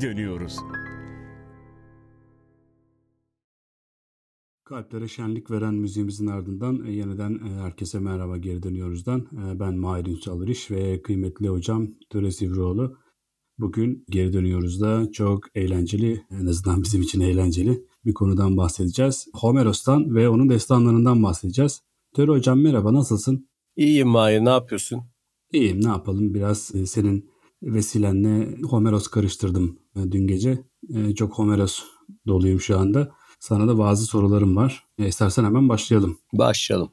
geri dönüyoruz. Kalplere şenlik veren müziğimizin ardından e, yeniden e, herkese merhaba geri dönüyoruzdan. E, ben Mahir Ünsal ve kıymetli hocam Töre Sivroğlu. Bugün geri dönüyoruz da çok eğlenceli, en azından bizim için eğlenceli bir konudan bahsedeceğiz. Homeros'tan ve onun destanlarından bahsedeceğiz. Töre hocam merhaba nasılsın? İyiyim Mahir ne yapıyorsun? İyiyim ne yapalım biraz senin vesilenle Homeros karıştırdım dün gece. E, çok Homeros doluyum şu anda. Sana da bazı sorularım var. E, istersen hemen başlayalım. Başlayalım.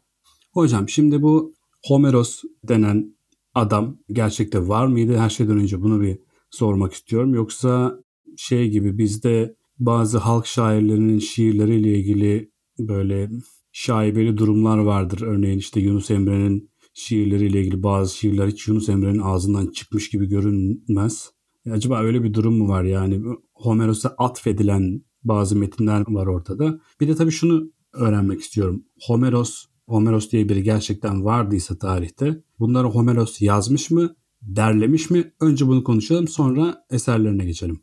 Hocam şimdi bu Homeros denen adam gerçekte var mıydı? Her şeyden önce bunu bir sormak istiyorum. Yoksa şey gibi bizde bazı halk şairlerinin şiirleriyle ilgili böyle şaibeli durumlar vardır. Örneğin işte Yunus Emre'nin şiirleriyle ilgili bazı şiirler hiç Yunus Emre'nin ağzından çıkmış gibi görünmez. E, acaba öyle bir durum mu var yani Homeros'a atfedilen bazı metinler var ortada. Bir de tabii şunu öğrenmek istiyorum. Homeros, Homeros diye biri gerçekten vardıysa tarihte bunları Homeros yazmış mı, derlemiş mi? Önce bunu konuşalım sonra eserlerine geçelim.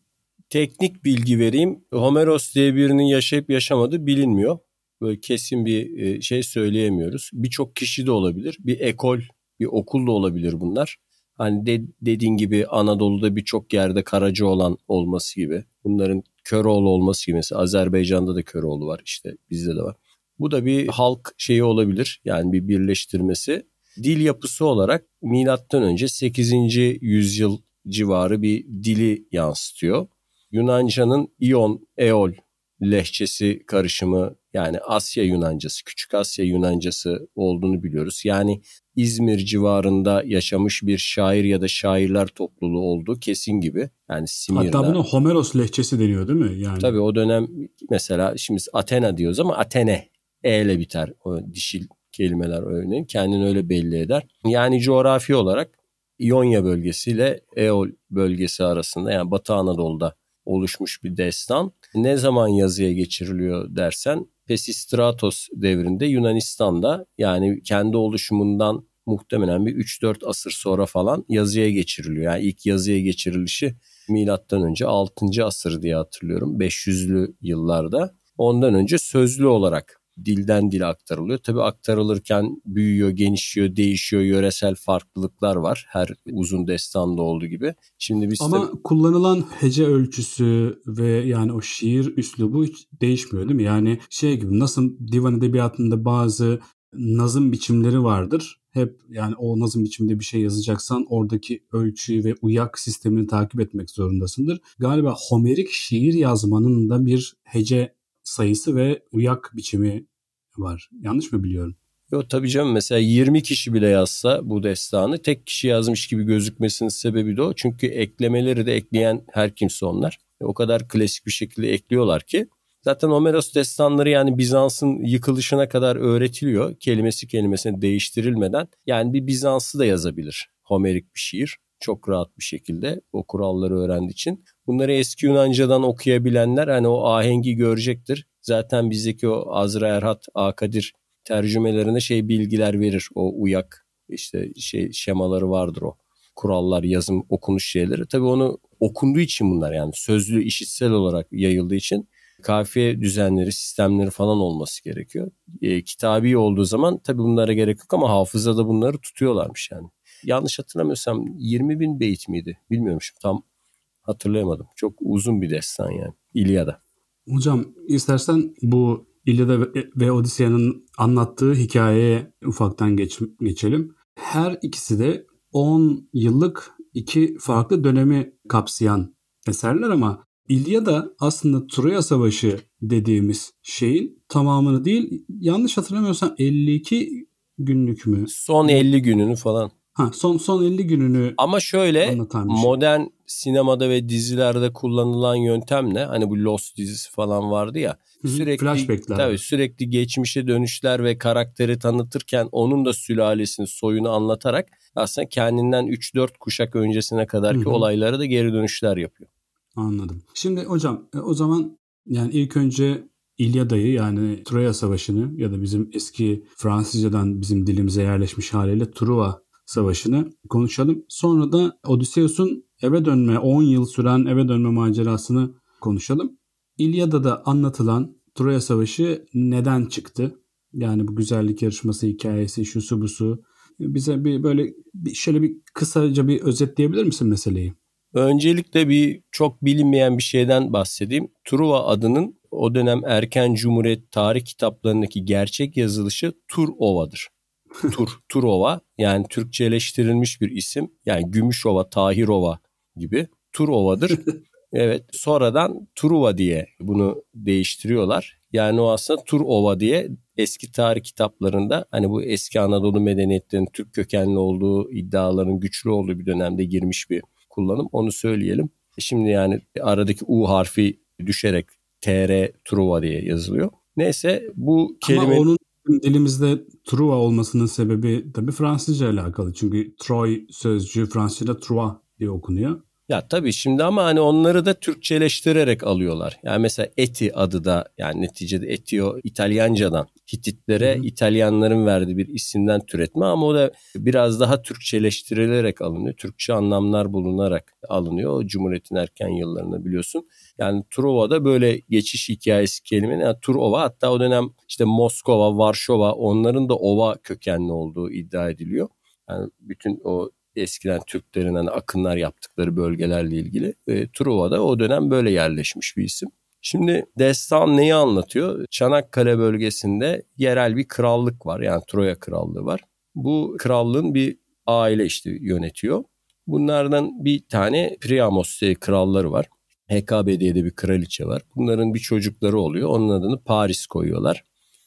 Teknik bilgi vereyim. Homeros diye birinin yaşayıp yaşamadığı bilinmiyor. Böyle kesin bir e, şey söyleyemiyoruz. Birçok kişi de olabilir. Bir ekol, bir okul da olabilir bunlar. Hani de, dediğin gibi Anadolu'da birçok yerde Karaca olan olması gibi. Bunların Köroğlu olması gibi. Mesela Azerbaycan'da da Köroğlu var işte bizde de var. Bu da bir halk şeyi olabilir. Yani bir birleştirmesi. Dil yapısı olarak milattan önce 8. yüzyıl civarı bir dili yansıtıyor. Yunanca'nın İon, Eol lehçesi karışımı yani Asya Yunancası, Küçük Asya Yunancası olduğunu biliyoruz. Yani İzmir civarında yaşamış bir şair ya da şairler topluluğu olduğu kesin gibi. Yani Simirna. Hatta buna Homeros lehçesi deniyor değil mi? Yani. Tabii o dönem mesela şimdi Athena diyoruz ama Athene E ile biter o dişil kelimeler örneğin kendini öyle belli eder. Yani coğrafi olarak İonya bölgesiyle Eol bölgesi arasında yani Batı Anadolu'da oluşmuş bir destan. Ne zaman yazıya geçiriliyor dersen Pesistratos devrinde Yunanistan'da yani kendi oluşumundan muhtemelen bir 3-4 asır sonra falan yazıya geçiriliyor. Yani ilk yazıya geçirilişi milattan önce 6. asır diye hatırlıyorum. 500'lü yıllarda. Ondan önce sözlü olarak dilden dile aktarılıyor. Tabi aktarılırken büyüyor, genişliyor, değişiyor, yöresel farklılıklar var. Her uzun destanda olduğu gibi. Şimdi biz Ama tabii... kullanılan hece ölçüsü ve yani o şiir üslubu hiç değişmiyor değil mi? Yani şey gibi nasıl divan edebiyatında bazı nazım biçimleri vardır. Hep yani o nazım biçiminde bir şey yazacaksan oradaki ölçüyü ve uyak sistemini takip etmek zorundasındır. Galiba Homerik şiir yazmanın da bir hece sayısı ve uyak biçimi var. Yanlış mı biliyorum? Yok tabii canım mesela 20 kişi bile yazsa bu destanı tek kişi yazmış gibi gözükmesinin sebebi de o. Çünkü eklemeleri de ekleyen her kimse onlar. O kadar klasik bir şekilde ekliyorlar ki. Zaten Homeros destanları yani Bizans'ın yıkılışına kadar öğretiliyor. Kelimesi kelimesine değiştirilmeden. Yani bir Bizans'ı da yazabilir Homerik bir şiir. Çok rahat bir şekilde o kuralları öğrendiği için. Bunları eski Yunanca'dan okuyabilenler hani o ahengi görecektir. Zaten bizdeki o Azra Erhat, Akadir tercümelerine şey bilgiler verir. O uyak işte şey şemaları vardır o. Kurallar, yazım, okunuş şeyleri. Tabii onu okunduğu için bunlar yani sözlü, işitsel olarak yayıldığı için kafiye düzenleri, sistemleri falan olması gerekiyor. E, kitabi olduğu zaman tabii bunlara gerek yok ama hafızada bunları tutuyorlarmış yani. Yanlış hatırlamıyorsam 20 bin beyt miydi? Bilmiyorum şimdi tam hatırlayamadım. Çok uzun bir destan yani İlyada. Hocam istersen bu İlyada ve Odisea'nın anlattığı hikayeye ufaktan geç, geçelim. Her ikisi de 10 yıllık iki farklı dönemi kapsayan eserler ama İlyada aslında Troya Savaşı dediğimiz şeyin tamamını değil yanlış hatırlamıyorsam 52 günlük mü? Son 50 gününü falan. Ha, son son 50 gününü Ama şöyle modern sinemada ve dizilerde kullanılan yöntem ne? Hani bu Lost dizisi falan vardı ya. Sürekli Flashbackler. Tabii sürekli geçmişe dönüşler ve karakteri tanıtırken onun da sülalesini, soyunu anlatarak aslında kendinden 3-4 kuşak öncesine kadarki Hı-hı. olaylara da geri dönüşler yapıyor. Anladım. Şimdi hocam e, o zaman yani ilk önce İlyada'yı yani Troya Savaşı'nı ya da bizim eski Fransızcadan bizim dilimize yerleşmiş haliyle Truva Savaşı'nı konuşalım. Sonra da Odysseus'un eve dönme, 10 yıl süren eve dönme macerasını konuşalım. İlyada'da anlatılan Troya Savaşı neden çıktı? Yani bu güzellik yarışması hikayesi, şu su bu su. Bize bir böyle bir şöyle bir kısaca bir özetleyebilir misin meseleyi? Öncelikle bir çok bilinmeyen bir şeyden bahsedeyim. Truva adının o dönem erken Cumhuriyet tarih kitaplarındaki gerçek yazılışı Turova'dır. Tur, Turova yani Türkçeleştirilmiş bir isim. Yani Gümüşova, Tahirova gibi Turova'dır. Evet sonradan Truva diye bunu değiştiriyorlar. Yani o aslında Turova diye eski tarih kitaplarında hani bu eski Anadolu medeniyetlerinin Türk kökenli olduğu iddiaların güçlü olduğu bir dönemde girmiş bir kullanım. Onu söyleyelim. Şimdi yani aradaki U harfi düşerek TR Truva diye yazılıyor. Neyse bu kelime... Ama onun dilimizde Truva olmasının sebebi tabii Fransızca alakalı. Çünkü Troy sözcüğü Fransızca'da Truva diye okunuyor. Ya tabii şimdi ama hani onları da Türkçeleştirerek alıyorlar. Yani mesela Eti adı da yani neticede Etio İtalyancadan Hititlere Hı-hı. İtalyanların verdiği bir isimden türetme ama o da biraz daha Türkçeleştirilerek alınıyor. Türkçe anlamlar bulunarak alınıyor. O Cumhuriyet'in erken yıllarında biliyorsun. Yani Truva'da böyle geçiş hikayesi kelimenin yani Turova hatta o dönem işte Moskova, Varşova onların da ova kökenli olduğu iddia ediliyor. Yani bütün o eskiden Türklerin hani akınlar yaptıkları bölgelerle ilgili. E, Truva'da o dönem böyle yerleşmiş bir isim. Şimdi destan neyi anlatıyor? Çanakkale bölgesinde yerel bir krallık var. Yani Troya krallığı var. Bu krallığın bir aile işte yönetiyor. Bunlardan bir tane Priamos kralları var. Hekabe diye de bir kraliçe var. Bunların bir çocukları oluyor. Onun adını Paris koyuyorlar.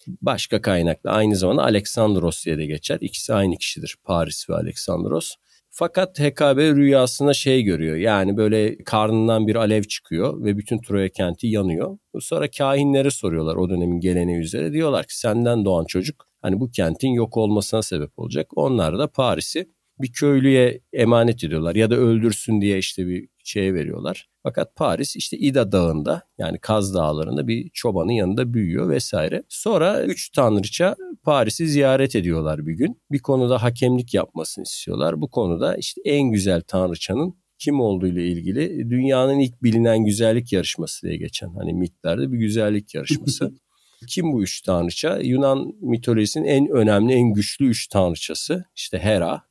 Başka kaynakla aynı zamanda Aleksandros diye de geçer. İkisi aynı kişidir Paris ve Aleksandros. Fakat HKB rüyasına şey görüyor. Yani böyle karnından bir alev çıkıyor ve bütün Troya kenti yanıyor. Sonra kahinlere soruyorlar o dönemin geleneği üzere. Diyorlar ki senden doğan çocuk hani bu kentin yok olmasına sebep olacak. Onlar da Paris'i bir köylüye emanet ediyorlar ya da öldürsün diye işte bir şeye veriyorlar. Fakat Paris işte İda Dağı'nda yani Kaz Dağları'nda bir çobanın yanında büyüyor vesaire. Sonra üç tanrıça Paris'i ziyaret ediyorlar bir gün. Bir konuda hakemlik yapmasını istiyorlar. Bu konuda işte en güzel tanrıçanın kim olduğu ile ilgili dünyanın ilk bilinen güzellik yarışması diye geçen hani mitlerde bir güzellik yarışması. Kim bu üç tanrıça? Yunan mitolojisinin en önemli, en güçlü üç tanrıçası. İşte Hera,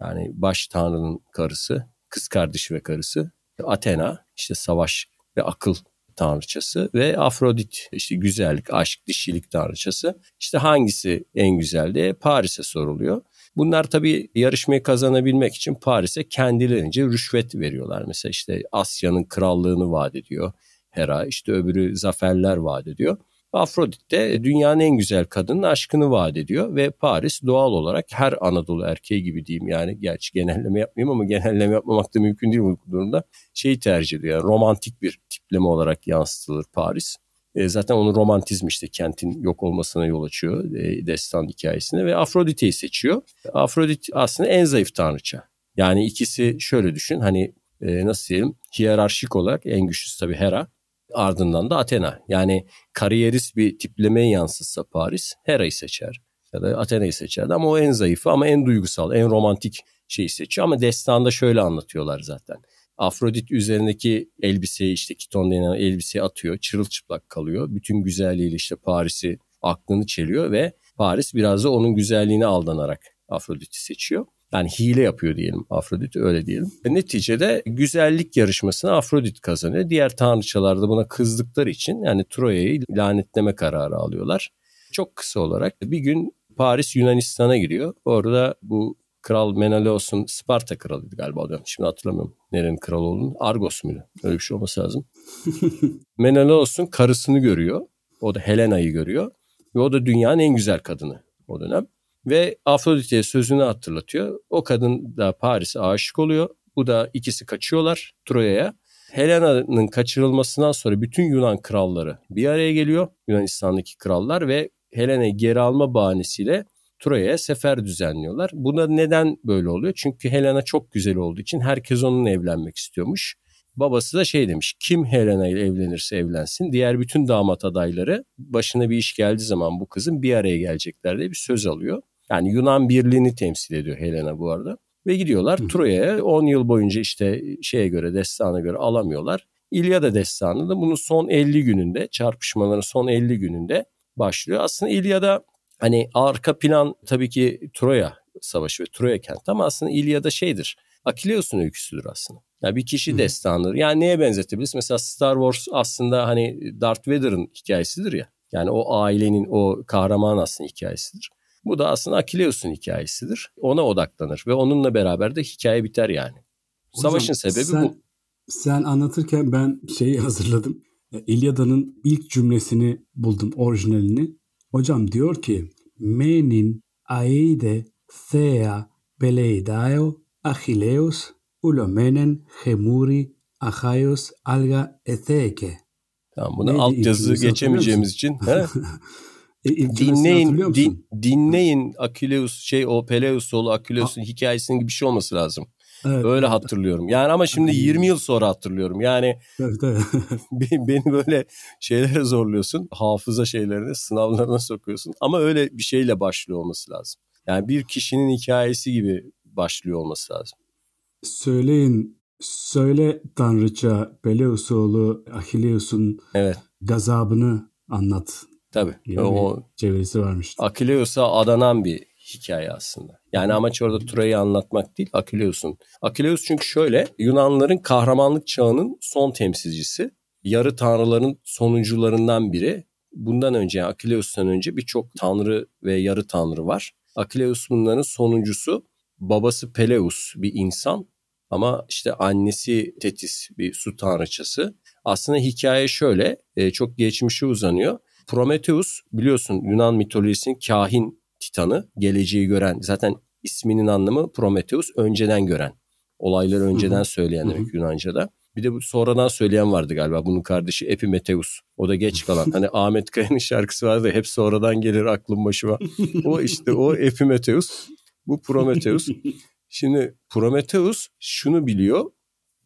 yani baş tanrının karısı, kız kardeşi ve karısı. Athena, işte savaş ve akıl tanrıçası ve Afrodit işte güzellik, aşk, dişilik tanrıçası. İşte hangisi en güzel diye Paris'e soruluyor. Bunlar tabii yarışmayı kazanabilmek için Paris'e kendilerince rüşvet veriyorlar. Mesela işte Asya'nın krallığını vaat ediyor Hera, işte öbürü zaferler vaat ediyor. Afrodit de dünyanın en güzel kadının aşkını vaat ediyor ve Paris doğal olarak her Anadolu erkeği gibi diyeyim yani gerçi genelleme yapmayayım ama genelleme yapmamak da mümkün değil bu durumda. Şeyi tercih ediyor yani romantik bir tipleme olarak yansıtılır Paris. E, zaten onun romantizmi işte kentin yok olmasına yol açıyor e, destan hikayesine ve Afrodite'yi seçiyor. Afrodit aslında en zayıf tanrıça. Yani ikisi şöyle düşün hani e, nasıl diyelim hiyerarşik olarak en güçlüsü tabii Hera ardından da Athena. Yani kariyerist bir tiplemeye yansıtsa Paris Hera'yı seçer ya da Athena'yı seçerdi ama o en zayıfı ama en duygusal, en romantik şeyi seçiyor ama destanda şöyle anlatıyorlar zaten. Afrodit üzerindeki elbiseyi işte kiton denen elbiseyi atıyor. Çırılçıplak kalıyor. Bütün güzelliğiyle işte Paris'i aklını çeliyor ve Paris biraz da onun güzelliğine aldanarak Afrodit'i seçiyor. Yani hile yapıyor diyelim Afrodit öyle diyelim. Ve neticede güzellik yarışmasını Afrodit kazanıyor. Diğer tanrıçalar da buna kızdıkları için yani Troya'yı lanetleme kararı alıyorlar. Çok kısa olarak bir gün Paris Yunanistan'a giriyor. Orada bu Kral Menelaos'un Sparta kralıydı galiba diyorum. Şimdi hatırlamıyorum nerenin kralı olduğunu. Argos muydu? Öyle bir şey olması lazım. Menelaos'un karısını görüyor. O da Helena'yı görüyor. Ve o da dünyanın en güzel kadını o dönem. Ve Afrodite'ye sözünü hatırlatıyor. O kadın da Paris'e aşık oluyor. Bu da ikisi kaçıyorlar Troya'ya. Helena'nın kaçırılmasından sonra bütün Yunan kralları bir araya geliyor. Yunanistan'daki krallar ve Helena'yı geri alma bahanesiyle Troya'ya sefer düzenliyorlar. Buna neden böyle oluyor? Çünkü Helena çok güzel olduğu için herkes onunla evlenmek istiyormuş. Babası da şey demiş kim Helena ile evlenirse evlensin diğer bütün damat adayları başına bir iş geldiği zaman bu kızın bir araya gelecekler diye bir söz alıyor. Yani Yunan birliğini temsil ediyor Helena bu arada. Ve gidiyorlar Troya'ya 10 yıl boyunca işte şeye göre destana göre alamıyorlar. İlyada destanı da bunun son 50 gününde çarpışmaların son 50 gününde başlıyor. Aslında İlyada hani arka plan tabii ki Troya savaşı ve Troya kenti ama aslında İlyada şeydir. Akileus'un öyküsüdür aslında. Yani bir kişi destanıdır. Yani neye benzetebiliriz? Mesela Star Wars aslında hani Darth Vader'ın hikayesidir ya. Yani o ailenin o kahraman aslında hikayesidir. Bu da aslında Akileus'un hikayesidir. Ona odaklanır ve onunla beraber de hikaye biter yani. Hocam, Savaşın sebebi sen, bu. Sen anlatırken ben şeyi hazırladım. İlyada'nın ilk cümlesini buldum orijinalini. Hocam diyor ki Menin aide thea peleidao achileos ulomenen hemuri achaios alga etheke. Tamam bunu alt yazı geçemeyeceğimiz için. e, dinleyin din, dinleyin Akileus şey o Peleus oğlu Akileus'un hikayesinin gibi bir şey olması lazım. Evet. Öyle hatırlıyorum. Yani ama şimdi 20 yıl sonra hatırlıyorum. Yani evet, evet. beni böyle şeylere zorluyorsun. Hafıza şeylerini sınavlarına sokuyorsun. Ama öyle bir şeyle başlıyor olması lazım. Yani bir kişinin hikayesi gibi başlıyor olması lazım. Söyleyin, söyle Tanrıça Peleus oğlu Achilleus'un evet. gazabını anlat. Tabii. Gibi o çevirisi varmış. Achilleus'a adanan bir hikaye aslında. Yani amaç orada Troya'yı anlatmak değil, Akileus'un. Akileus çünkü şöyle, Yunanların kahramanlık çağının son temsilcisi. Yarı tanrıların sonuncularından biri. Bundan önce, yani Akileus'tan önce birçok tanrı ve yarı tanrı var. Akileus bunların sonuncusu. Babası Peleus bir insan ama işte annesi Tetis bir su tanrıçası. Aslında hikaye şöyle, e, çok geçmişe uzanıyor. Prometheus biliyorsun Yunan mitolojisinin kahin titanı, geleceği gören. Zaten isminin anlamı Prometheus, önceden gören. Olayları önceden söyleyen demek Yunanca'da. Bir de bu sonradan söyleyen vardı galiba. Bunun kardeşi Epimetheus. O da geç kalan. Hani Ahmet Kaya'nın şarkısı vardı. Hep sonradan gelir aklım başıma. o işte o Epimetheus. Bu Prometheus. Şimdi Prometheus şunu biliyor.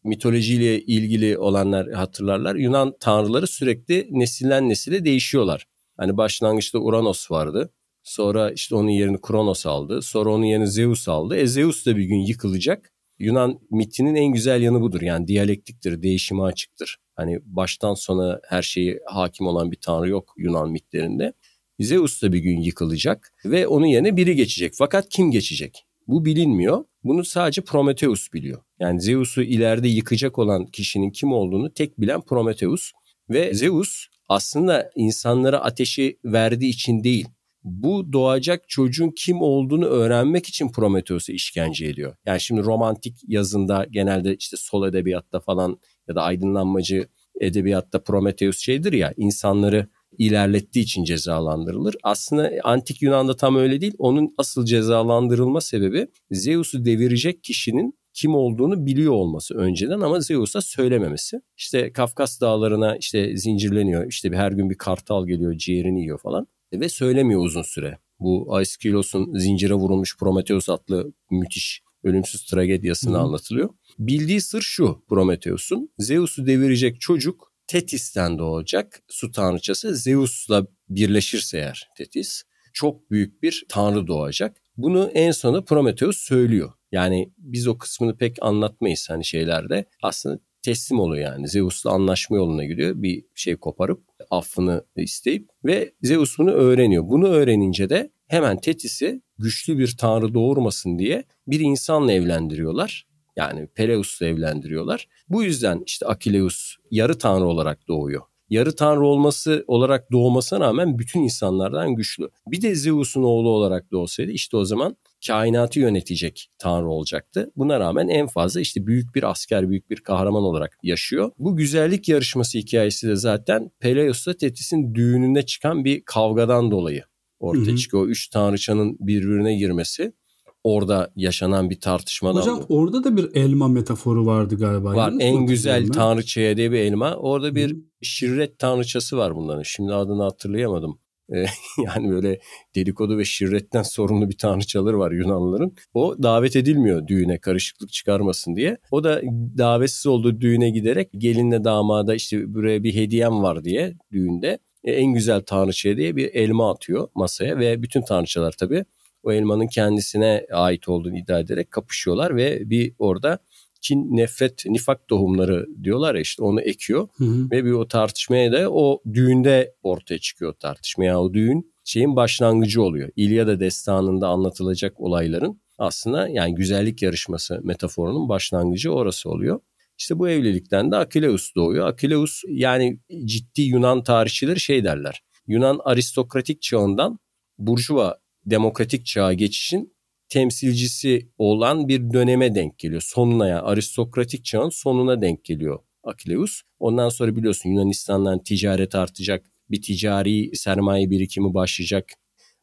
Mitolojiyle ilgili olanlar hatırlarlar. Yunan tanrıları sürekli nesilden nesile değişiyorlar. Hani başlangıçta Uranos vardı. Sonra işte onun yerini Kronos aldı. Sonra onun yerini Zeus aldı. E Zeus da bir gün yıkılacak. Yunan mitinin en güzel yanı budur. Yani diyalektiktir, değişime açıktır. Hani baştan sona her şeyi hakim olan bir tanrı yok Yunan mitlerinde. Zeus da bir gün yıkılacak ve onun yerine biri geçecek. Fakat kim geçecek? Bu bilinmiyor. Bunu sadece Prometheus biliyor. Yani Zeus'u ileride yıkacak olan kişinin kim olduğunu tek bilen Prometheus. Ve Zeus aslında insanlara ateşi verdiği için değil, bu doğacak çocuğun kim olduğunu öğrenmek için Prometheus'a işkence ediyor. Yani şimdi romantik yazında genelde işte sol edebiyatta falan ya da aydınlanmacı edebiyatta Prometheus şeydir ya insanları ilerlettiği için cezalandırılır. Aslında antik Yunan'da tam öyle değil. Onun asıl cezalandırılma sebebi Zeus'u devirecek kişinin kim olduğunu biliyor olması önceden ama Zeus'a söylememesi. İşte Kafkas dağlarına işte zincirleniyor. İşte her gün bir kartal geliyor ciğerini yiyor falan ve söylemiyor uzun süre. Bu Aeschylos'un zincire vurulmuş Prometheus adlı müthiş ölümsüz tragediyasını Hı. anlatılıyor. Bildiği sır şu Prometheus'un. Zeus'u devirecek çocuk Tetis'ten doğacak su tanrıçası Zeus'la birleşirse eğer Tetis çok büyük bir tanrı doğacak. Bunu en sona Prometheus söylüyor. Yani biz o kısmını pek anlatmayız hani şeylerde. Aslında teslim oluyor yani. Zeus'la anlaşma yoluna gidiyor. Bir şey koparıp affını isteyip ve Zeus bunu öğreniyor. Bunu öğrenince de hemen Tetis'i güçlü bir tanrı doğurmasın diye bir insanla evlendiriyorlar. Yani Peleus'la evlendiriyorlar. Bu yüzden işte Akileus yarı tanrı olarak doğuyor yarı tanrı olması olarak doğmasına rağmen bütün insanlardan güçlü. Bir de Zeus'un oğlu olarak doğsaydı işte o zaman kainatı yönetecek tanrı olacaktı. Buna rağmen en fazla işte büyük bir asker, büyük bir kahraman olarak yaşıyor. Bu güzellik yarışması hikayesi de zaten Peleus'la Tetis'in düğününde çıkan bir kavgadan dolayı ortaya çıkıyor. O üç tanrıçanın birbirine girmesi orada yaşanan bir tartışmadan Hocam bu. orada da bir elma metaforu vardı galiba. Var en güzel tanrıçaya diye bir elma. Orada bir Hı. şirret tanrıçası var bunların. Şimdi adını hatırlayamadım. Ee, yani böyle dedikodu ve şirretten sorumlu bir tanrıçaları var Yunanlıların. O davet edilmiyor düğüne karışıklık çıkarmasın diye. O da davetsiz olduğu düğüne giderek gelinle damada işte buraya bir hediyem var diye düğünde e, en güzel tanrıçaya diye bir elma atıyor masaya ve bütün tanrıçalar tabii o elmanın kendisine ait olduğunu iddia ederek kapışıyorlar ve bir orada kin, nefret, nifak tohumları diyorlar ya işte onu ekiyor. Hı hı. Ve bir o tartışmaya da o düğünde ortaya çıkıyor tartışmaya. O düğün şeyin başlangıcı oluyor. İlyada destanında anlatılacak olayların aslında yani güzellik yarışması metaforunun başlangıcı orası oluyor. İşte bu evlilikten de Akileus doğuyor. Akileus yani ciddi Yunan tarihçileri şey derler. Yunan aristokratik çağından burjuva demokratik çağa geçişin temsilcisi olan bir döneme denk geliyor. Sonuna yani aristokratik çağın sonuna denk geliyor Akileus. Ondan sonra biliyorsun Yunanistan'dan ticaret artacak. Bir ticari sermaye birikimi başlayacak.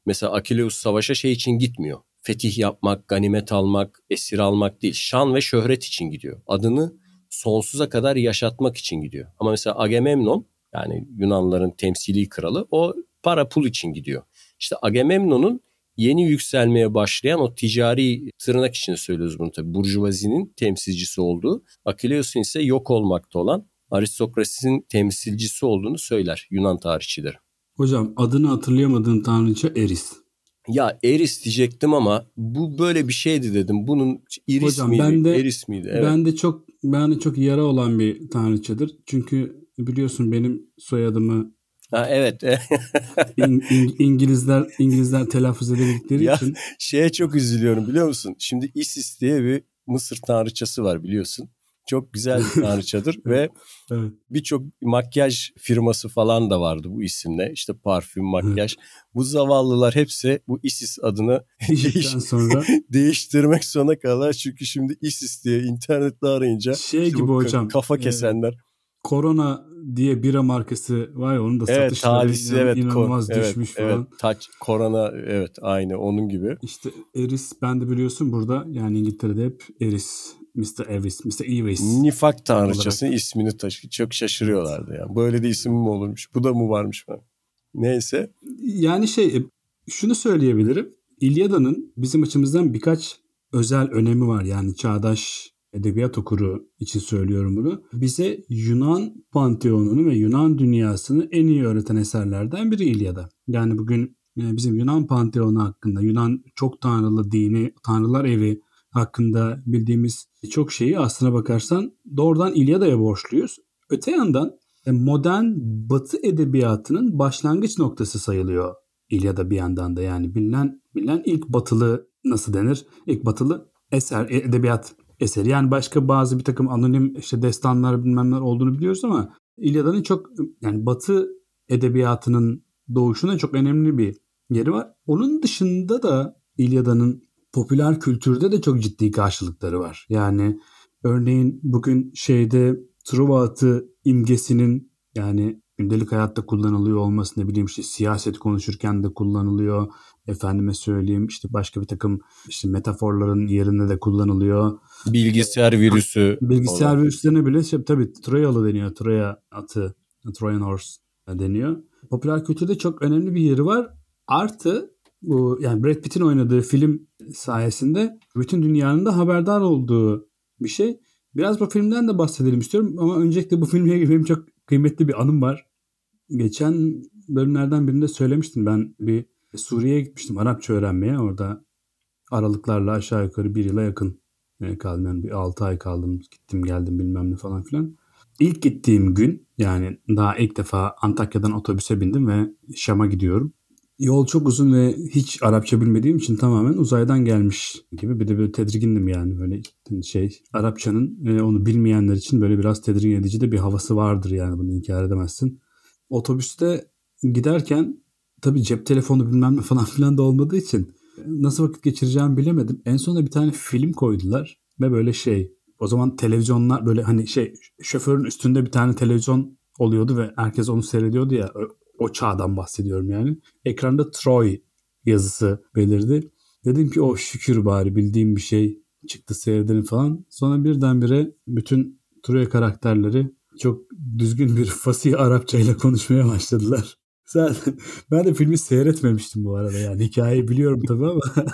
Mesela Akileus savaşa şey için gitmiyor. Fetih yapmak, ganimet almak, esir almak değil. Şan ve şöhret için gidiyor. Adını sonsuza kadar yaşatmak için gidiyor. Ama mesela Agamemnon yani Yunanların temsili kralı o para pul için gidiyor. İşte Agamemnon'un yeni yükselmeye başlayan o ticari tırnak içinde söylüyoruz bunu tabii burjuvazinin temsilcisi olduğu Akileus'un ise yok olmakta olan aristokrasinin temsilcisi olduğunu söyler Yunan tarihçileri. Hocam adını hatırlayamadığım tanrıça Eris. Ya Eris diyecektim ama bu böyle bir şeydi dedim. Bunun Iris Hocam, miydi? Ben de, Eris miydi? Evet. Ben de çok ben de çok yara olan bir tanrıçadır. Çünkü biliyorsun benim soyadımı Ha evet. İng, İng, İngilizler İngilizler telaffuz edebildikleri ya, için. Şeye çok üzülüyorum biliyor musun? Şimdi Isis diye bir Mısır tanrıçası var biliyorsun. Çok güzel bir tanrıçadır ve evet. birçok makyaj firması falan da vardı bu isimle. İşte parfüm, makyaj. Evet. Bu zavallılar hepsi bu Isis adını değiş sonra değiştirmek zorunda kalırlar. Çünkü şimdi Isis diye internette arayınca şey gibi hocam kafa kesenler. E, Korona diye bira markası var ya onun da evet, satışları talisi, inan, evet, inanılmaz ko- düşmüş evet, falan. Evet, Touch, Korona evet aynı onun gibi. İşte Eris ben de biliyorsun burada yani İngiltere'de hep Eris Mr. Eris, Mr. Eris. Nifak tanrıçasının ismini taşı. Çok şaşırıyorlardı ya. Yani. Böyle de isim mi olurmuş? Bu da mı varmış falan. Neyse. Yani şey şunu söyleyebilirim. İlyada'nın bizim açımızdan birkaç özel önemi var. Yani çağdaş edebiyat okuru için söylüyorum bunu. Bize Yunan panteonunu ve Yunan dünyasını en iyi öğreten eserlerden biri İlyada. Yani bugün e, bizim Yunan panteonu hakkında, Yunan çok tanrılı dini, tanrılar evi hakkında bildiğimiz çok şeyi aslına bakarsan doğrudan İlyada'ya borçluyuz. Öte yandan e, modern batı edebiyatının başlangıç noktası sayılıyor İlyada bir yandan da yani bilinen bilinen ilk batılı nasıl denir? İlk batılı eser edebiyat eseri. Yani başka bazı bir takım anonim işte destanlar bilmemler olduğunu biliyoruz ama İlyada'nın çok yani Batı edebiyatının doğuşuna çok önemli bir yeri var. Onun dışında da İlyada'nın popüler kültürde de çok ciddi karşılıkları var. Yani örneğin bugün şeyde Truva atı imgesinin yani gündelik hayatta kullanılıyor olması ne bileyim işte siyaset konuşurken de kullanılıyor. Efendime söyleyeyim işte başka bir takım işte metaforların yerinde de kullanılıyor. Bilgisayar virüsü. Bilgisayar olarak. virüslerine bile şey, tabii Troyalı deniyor. Troya atı, Trojan horse deniyor. Popüler kültürde çok önemli bir yeri var. Artı bu yani Brad Pitt'in oynadığı film sayesinde bütün dünyanın da haberdar olduğu bir şey. Biraz bu filmden de bahsedelim istiyorum ama öncelikle bu ilgili benim çok kıymetli bir anım var. Geçen bölümlerden birinde söylemiştim ben bir Suriye'ye gitmiştim Arapça öğrenmeye. Orada aralıklarla aşağı yukarı bir yıla yakın e, kaldım. Yani bir 6 ay kaldım. Gittim geldim bilmem ne falan filan. İlk gittiğim gün yani daha ilk defa Antakya'dan otobüse bindim ve Şam'a gidiyorum. Yol çok uzun ve hiç Arapça bilmediğim için tamamen uzaydan gelmiş gibi bir de böyle tedirgindim yani böyle şey Arapçanın onu bilmeyenler için böyle biraz tedirgin edici de bir havası vardır yani bunu inkar edemezsin. Otobüste giderken tabii cep telefonu bilmem ne falan filan da olmadığı için nasıl vakit geçireceğimi bilemedim. En sonunda bir tane film koydular ve böyle şey o zaman televizyonlar böyle hani şey şoförün üstünde bir tane televizyon oluyordu ve herkes onu seyrediyordu ya o çağdan bahsediyorum yani. Ekranda Troy yazısı belirdi. Dedim ki o oh, şükür bari bildiğim bir şey çıktı seyredelim falan. Sonra birdenbire bütün Troy karakterleri çok düzgün bir fasih Arapça ile konuşmaya başladılar. Zaten ben de filmi seyretmemiştim bu arada yani hikayeyi biliyorum tabii ama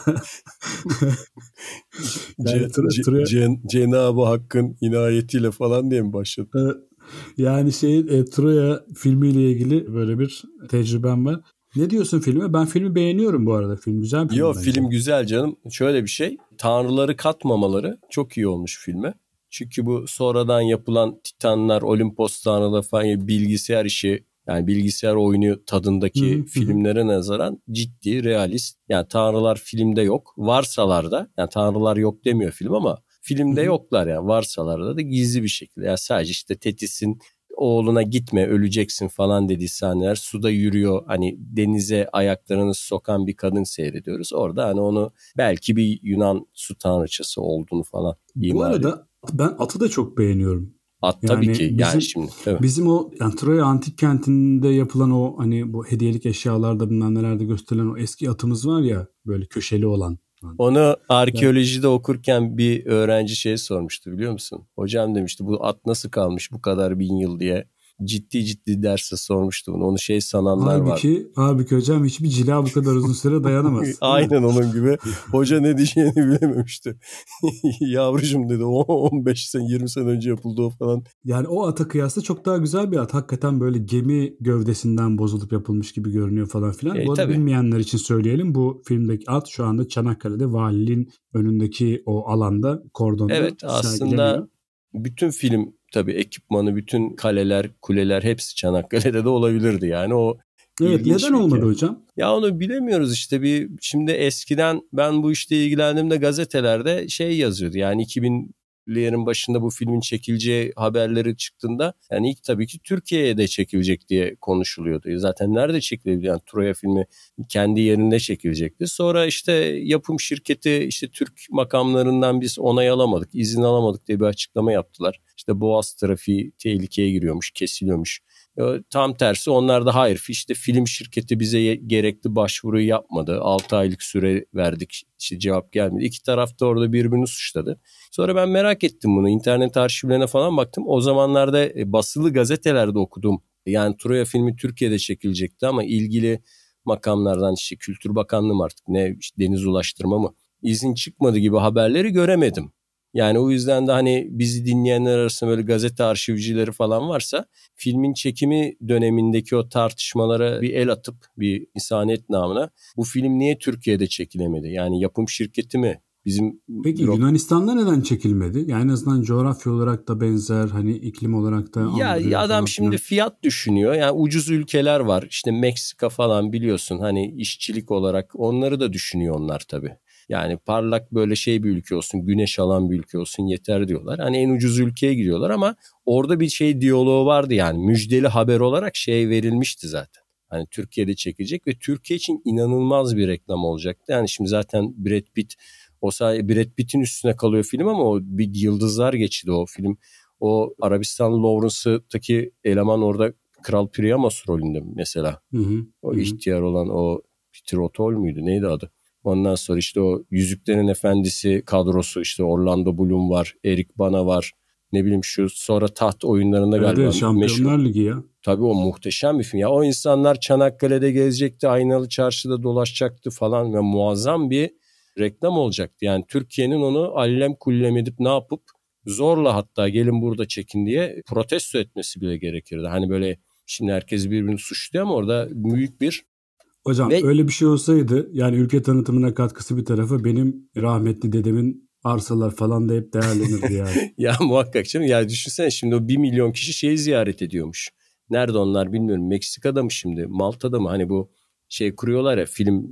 yani, Cenab-ı Cenab Hakk'ın inayetiyle falan diye mi başladı? Yani şey e, Troya filmiyle ilgili böyle bir tecrübem var. Ne diyorsun filme? Ben filmi beğeniyorum bu arada. Film güzel bir film. Yok film güzel canım. Şöyle bir şey. Tanrıları katmamaları çok iyi olmuş filme. Çünkü bu sonradan yapılan Titanlar, Olimpos tanrıları falan bilgisayar işi yani bilgisayar oyunu tadındaki hı filmlere nazaran ciddi, realist. Yani tanrılar filmde yok. Varsalar da yani tanrılar yok demiyor film ama filmde yoklar yani varsalarda da gizli bir şekilde. Yani sadece işte Tetis'in oğluna gitme öleceksin falan dediği sahneler suda yürüyor hani denize ayaklarını sokan bir kadın seyrediyoruz. Orada hani onu belki bir Yunan su tanrıçası olduğunu falan Bu arada ben atı da çok beğeniyorum. At yani tabii ki bizim, yani şimdi. Tabii. Bizim o yani Troya antik kentinde yapılan o hani bu hediyelik eşyalarda bilmem nelerde gösterilen o eski atımız var ya böyle köşeli olan. Onu arkeolojide okurken bir öğrenci şey sormuştu biliyor musun? Hocam demişti bu at nasıl kalmış bu kadar bin yıl? diye ciddi ciddi derse sormuştu bunu. Onu şey sananlar halbuki, var. Halbuki hocam hiçbir cila bu kadar uzun süre dayanamaz. Aynen onun gibi. Hoca ne diyeceğini bilememişti. Yavrucum dedi o 15 sene 20 sene önce yapıldı o falan. Yani o ata kıyasla çok daha güzel bir at. Hakikaten böyle gemi gövdesinden bozulup yapılmış gibi görünüyor falan filan. E, bu arada bilmeyenler için söyleyelim. Bu filmdeki at şu anda Çanakkale'de valiliğin önündeki o alanda kordonda Evet aslında bütün film tabii ekipmanı, bütün kaleler, kuleler hepsi Çanakkale'de de olabilirdi. Yani o Evet neden olmadı hocam? Ya onu bilemiyoruz işte bir şimdi eskiden ben bu işte ilgilendiğimde gazetelerde şey yazıyordu. Yani 2000 Lear'ın başında bu filmin çekileceği haberleri çıktığında yani ilk tabii ki Türkiye'ye de çekilecek diye konuşuluyordu. Zaten nerede çekilebilir? Yani Troya filmi kendi yerinde çekilecekti. Sonra işte yapım şirketi işte Türk makamlarından biz onay alamadık, izin alamadık diye bir açıklama yaptılar. İşte Boğaz trafiği tehlikeye giriyormuş, kesiliyormuş. Tam tersi onlar da hayır işte film şirketi bize gerekli başvuruyu yapmadı. 6 aylık süre verdik işte cevap gelmedi. İki taraf da orada birbirini suçladı. Sonra ben merak ettim bunu internet arşivlerine falan baktım. O zamanlarda e, basılı gazetelerde okudum. Yani Troya filmi Türkiye'de çekilecekti ama ilgili makamlardan işte Kültür Bakanlığı mı artık ne işte Deniz Ulaştırma mı izin çıkmadı gibi haberleri göremedim. Yani o yüzden de hani bizi dinleyenler arasında böyle gazete arşivcileri falan varsa filmin çekimi dönemindeki o tartışmalara bir el atıp bir insaniyet namına bu film niye Türkiye'de çekilemedi? Yani yapım şirketi mi? Bizim Peki Yok. Yunanistan'da neden çekilmedi? Yani en azından coğrafya olarak da benzer hani iklim olarak da Ya adam şimdi fiyat düşünüyor. Yani ucuz ülkeler var. İşte Meksika falan biliyorsun hani işçilik olarak onları da düşünüyor onlar tabii. Yani parlak böyle şey bir ülke olsun, güneş alan bir ülke olsun yeter diyorlar. Hani en ucuz ülkeye gidiyorlar ama orada bir şey diyaloğu vardı yani müjdeli haber olarak şey verilmişti zaten. Hani Türkiye'de çekecek ve Türkiye için inanılmaz bir reklam olacaktı. Yani şimdi zaten Brad Pitt o sayede Brad Pitt'in üstüne kalıyor film ama o bir yıldızlar geçti o film. O Arabistan Lawrence'daki eleman orada Kral Priamos rolünde mesela. Hı hı. O hı. ihtiyar olan o Peter O'Toole müydü neydi adı? Ondan sonra işte o Yüzüklerin Efendisi kadrosu işte Orlando Bloom var, Eric Bana var. Ne bileyim şu sonra taht oyunlarında evet, galiba. Evet Şampiyonlar meşhur. Ligi ya. Tabii o muhteşem bir film. Ya o insanlar Çanakkale'de gezecekti, Aynalı Çarşı'da dolaşacaktı falan ve muazzam bir reklam olacaktı. Yani Türkiye'nin onu allem kullem edip ne yapıp zorla hatta gelin burada çekin diye protesto etmesi bile gerekirdi. Hani böyle şimdi herkes birbirini suçluyor ama orada büyük bir Hocam Ve... öyle bir şey olsaydı yani ülke tanıtımına katkısı bir tarafa benim rahmetli dedemin arsalar falan da hep değerlenirdi yani. ya muhakkak canım. Ya düşünsene şimdi o bir milyon kişi şeyi ziyaret ediyormuş. Nerede onlar bilmiyorum. Meksika'da mı şimdi? Malta'da mı? Hani bu şey kuruyorlar ya film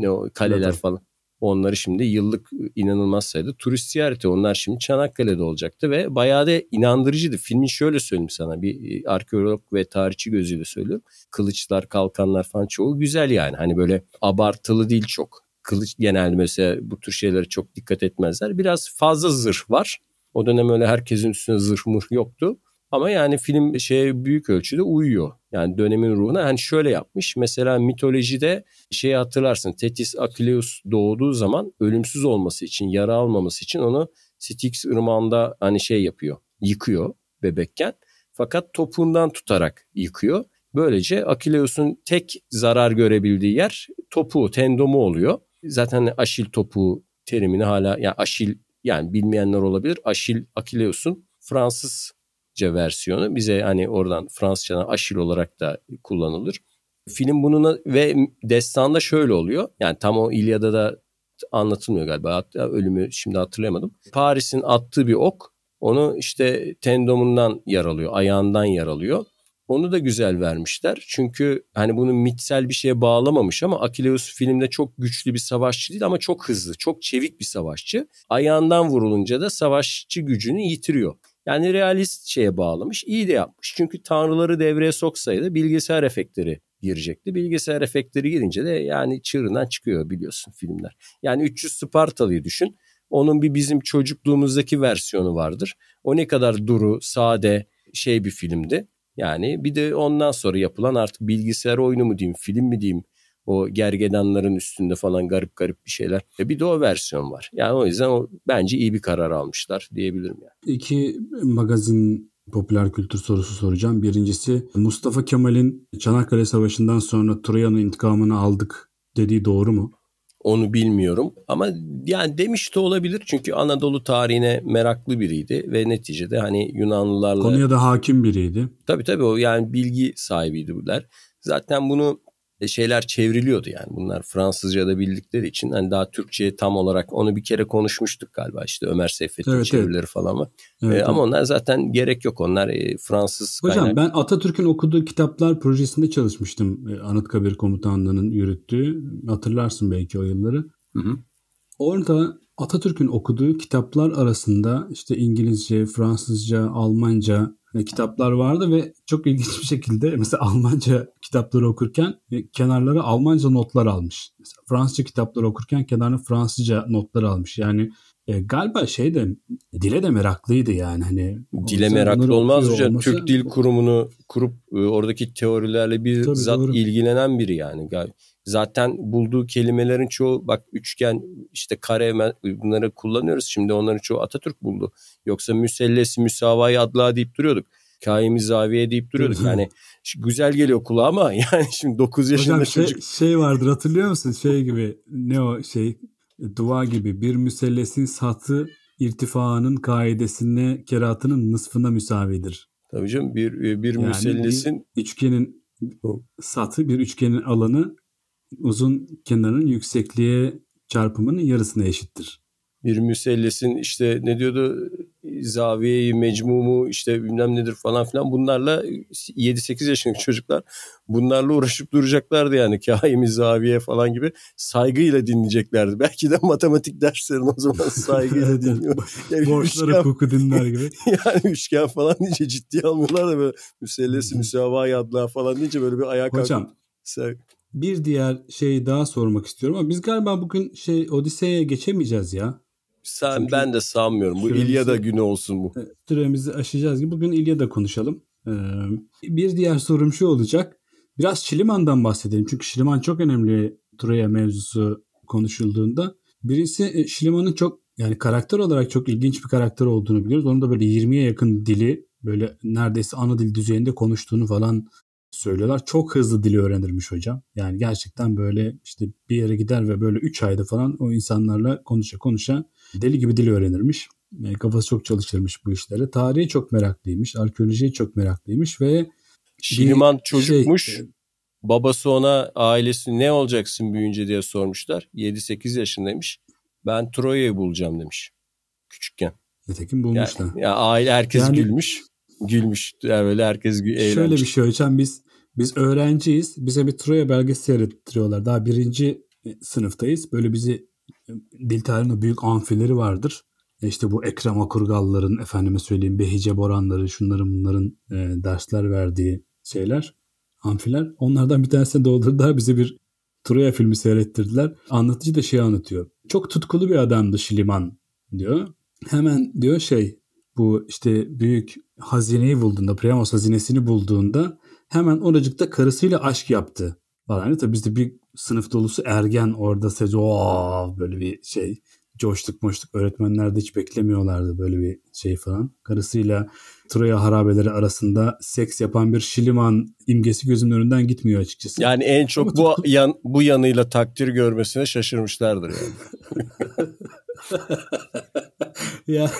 ne o kaleler falan. Onları şimdi yıllık inanılmaz sayıda turist ziyareti. Onlar şimdi Çanakkale'de olacaktı ve bayağı da inandırıcıydı. Filmin şöyle söyleyeyim sana bir e, arkeolog ve tarihçi gözüyle söylüyorum. Kılıçlar, kalkanlar falan çoğu güzel yani. Hani böyle abartılı değil çok. Kılıç genelde mesela bu tür şeylere çok dikkat etmezler. Biraz fazla zırh var. O dönem öyle herkesin üstüne zırh mırh yoktu. Ama yani film şeye büyük ölçüde uyuyor. Yani dönemin ruhuna hani şöyle yapmış. Mesela mitolojide şey hatırlarsın. Tetis Akileus doğduğu zaman ölümsüz olması için, yara almaması için onu Styx ırmağında hani şey yapıyor. Yıkıyor bebekken. Fakat topuğundan tutarak yıkıyor. Böylece Akileus'un tek zarar görebildiği yer topuğu, tendomu oluyor. Zaten Aşil topuğu terimini hala yani Aşil yani bilmeyenler olabilir. Aşil Akileus'un Fransız versiyonu bize hani oradan Fransızcadan aşil olarak da kullanılır. Film bunun ve destanda şöyle oluyor. Yani tam o İlyada da anlatılmıyor galiba. Hatta ölümü şimdi hatırlayamadım. Paris'in attığı bir ok onu işte tendomundan yaralıyor, ayağından yaralıyor. Onu da güzel vermişler. Çünkü hani bunu mitsel bir şeye bağlamamış ama Akileus filmde çok güçlü bir savaşçı değil ama çok hızlı, çok çevik bir savaşçı. Ayağından vurulunca da savaşçı gücünü yitiriyor. Yani realist şeye bağlamış. İyi de yapmış. Çünkü tanrıları devreye soksaydı bilgisayar efektleri girecekti. Bilgisayar efektleri girince de yani çığırından çıkıyor biliyorsun filmler. Yani 300 Spartalı'yı düşün. Onun bir bizim çocukluğumuzdaki versiyonu vardır. O ne kadar duru, sade şey bir filmdi. Yani bir de ondan sonra yapılan artık bilgisayar oyunu mu diyeyim, film mi diyeyim, o gergedanların üstünde falan garip garip bir şeyler. E bir de o versiyon var. Yani o yüzden o bence iyi bir karar almışlar diyebilirim yani. İki magazin popüler kültür sorusu soracağım. Birincisi Mustafa Kemal'in Çanakkale Savaşı'ndan sonra Troya'nın intikamını aldık dediği doğru mu? Onu bilmiyorum ama yani demiş de olabilir çünkü Anadolu tarihine meraklı biriydi ve neticede hani Yunanlılarla... Konuya da hakim biriydi. Tabii tabii o yani bilgi sahibiydi bunlar. Zaten bunu şeyler çevriliyordu yani bunlar Fransızca da bildikleri için hani daha Türkçe'ye tam olarak onu bir kere konuşmuştuk galiba işte Ömer Seyfettin evet, çevirileri evet. falan var. Evet, ee, ama onlar zaten gerek yok onlar e, Fransız Hocam kaynak. ben Atatürk'ün okuduğu kitaplar projesinde çalışmıştım e, Anıtkabir Komutanlığı'nın yürüttüğü hatırlarsın belki o yılları. Hı hı. Orada Atatürk'ün okuduğu kitaplar arasında işte İngilizce, Fransızca, Almanca, e, kitaplar vardı ve çok ilginç bir şekilde mesela Almanca kitapları okurken e, kenarlara Almanca notlar almış. Mesela Fransızca kitapları okurken kenarına Fransızca notlar almış. Yani e, galiba şey de dile de meraklıydı yani hani. Dile meraklı olmaz hocam. Olmasa... Türk Dil Kurumu'nu kurup e, oradaki teorilerle bir Tabii, zat doğru. ilgilenen biri yani. Zaten bulduğu kelimelerin çoğu bak üçgen işte kare bunları kullanıyoruz. Şimdi onların çoğu Atatürk buldu. Yoksa müsellesi müsavayı adla deyip duruyorduk. Kaimi zaviye deyip duruyorduk. Yani güzel geliyor kulağa ama yani şimdi 9 yaşında Hocam şey, çocuk. Şey vardır hatırlıyor musun? Şey gibi ne o şey dua gibi bir müsellesin satı irtifaının kaidesine keratının nısfına müsavidir. Tabii canım bir, bir yani müsellesin. Bir üçgenin satı bir üçgenin alanı uzun kenarın yüksekliğe çarpımının yarısına eşittir. Bir müsellesin işte ne diyordu zaviyeyi mecmumu işte bilmem nedir falan filan bunlarla 7-8 yaşındaki çocuklar bunlarla uğraşıp duracaklardı yani kaimi zaviye falan gibi saygıyla dinleyeceklerdi. Belki de matematik derslerini o zaman saygıyla dinliyor. Yani Borçları hukuku dinler gibi. yani üçgen falan deyince ciddiye almıyorlar da böyle müsellesi müsavayı adlar falan deyince böyle bir ayak Hocam kalkıp bir diğer şey daha sormak istiyorum ama biz galiba bugün şey Odise'ye geçemeyeceğiz ya. Sen, Çünkü ben de sanmıyorum. Bu İlyada günü olsun bu. Süremizi aşacağız gibi. Bugün İlyada konuşalım. Ee, bir diğer sorum şu olacak. Biraz Şiliman'dan bahsedelim. Çünkü Şiliman çok önemli Troya mevzusu konuşulduğunda. Birisi e, Şiliman'ın çok yani karakter olarak çok ilginç bir karakter olduğunu biliyoruz. Onun da böyle 20'ye yakın dili böyle neredeyse ana dil düzeyinde konuştuğunu falan söylüyorlar. Çok hızlı dili öğrenirmiş hocam. Yani gerçekten böyle işte bir yere gider ve böyle 3 ayda falan o insanlarla konuşa konuşa deli gibi dil öğrenirmiş. E, kafası çok çalışırmış bu işlere. Tarihi çok meraklıymış. Arkeolojiye çok meraklıymış ve Şiliman çocukmuş. Şey, babası ona ailesi ne olacaksın büyüyünce diye sormuşlar. 7-8 yaşındaymış. Ben Troya'yı bulacağım demiş küçükken. Nitekim bulmuşlar. Yani, ya aile herkes yani, gülmüş. Gülmüş. Yani böyle herkes eğlenmiş. Şöyle bir şey hocam biz biz öğrenciyiz. Bize bir Troya belgesi seyrettiriyorlar. Daha birinci sınıftayız. Böyle bizi dil tarihinin büyük amfileri vardır. E işte bu Ekrem Akurgalların, efendime söyleyeyim Behice Boranları, şunların bunların e, dersler verdiği şeyler, amfiler. Onlardan bir tanesini doldurdular. Bize bir Troya filmi seyrettirdiler. Anlatıcı da şey anlatıyor. Çok tutkulu bir adamdı Şiliman diyor. Hemen diyor şey bu işte büyük hazineyi bulduğunda, Priamos hazinesini bulduğunda hemen oracıkta karısıyla aşk yaptı falan. Yani tabii bizde bir sınıf dolusu ergen orada sadece böyle bir şey coştuk moştuk öğretmenler de hiç beklemiyorlardı böyle bir şey falan. Karısıyla Troya harabeleri arasında seks yapan bir Şiliman imgesi gözümün önünden gitmiyor açıkçası. Yani en çok bu yan, bu yanıyla takdir görmesine şaşırmışlardır yani. ya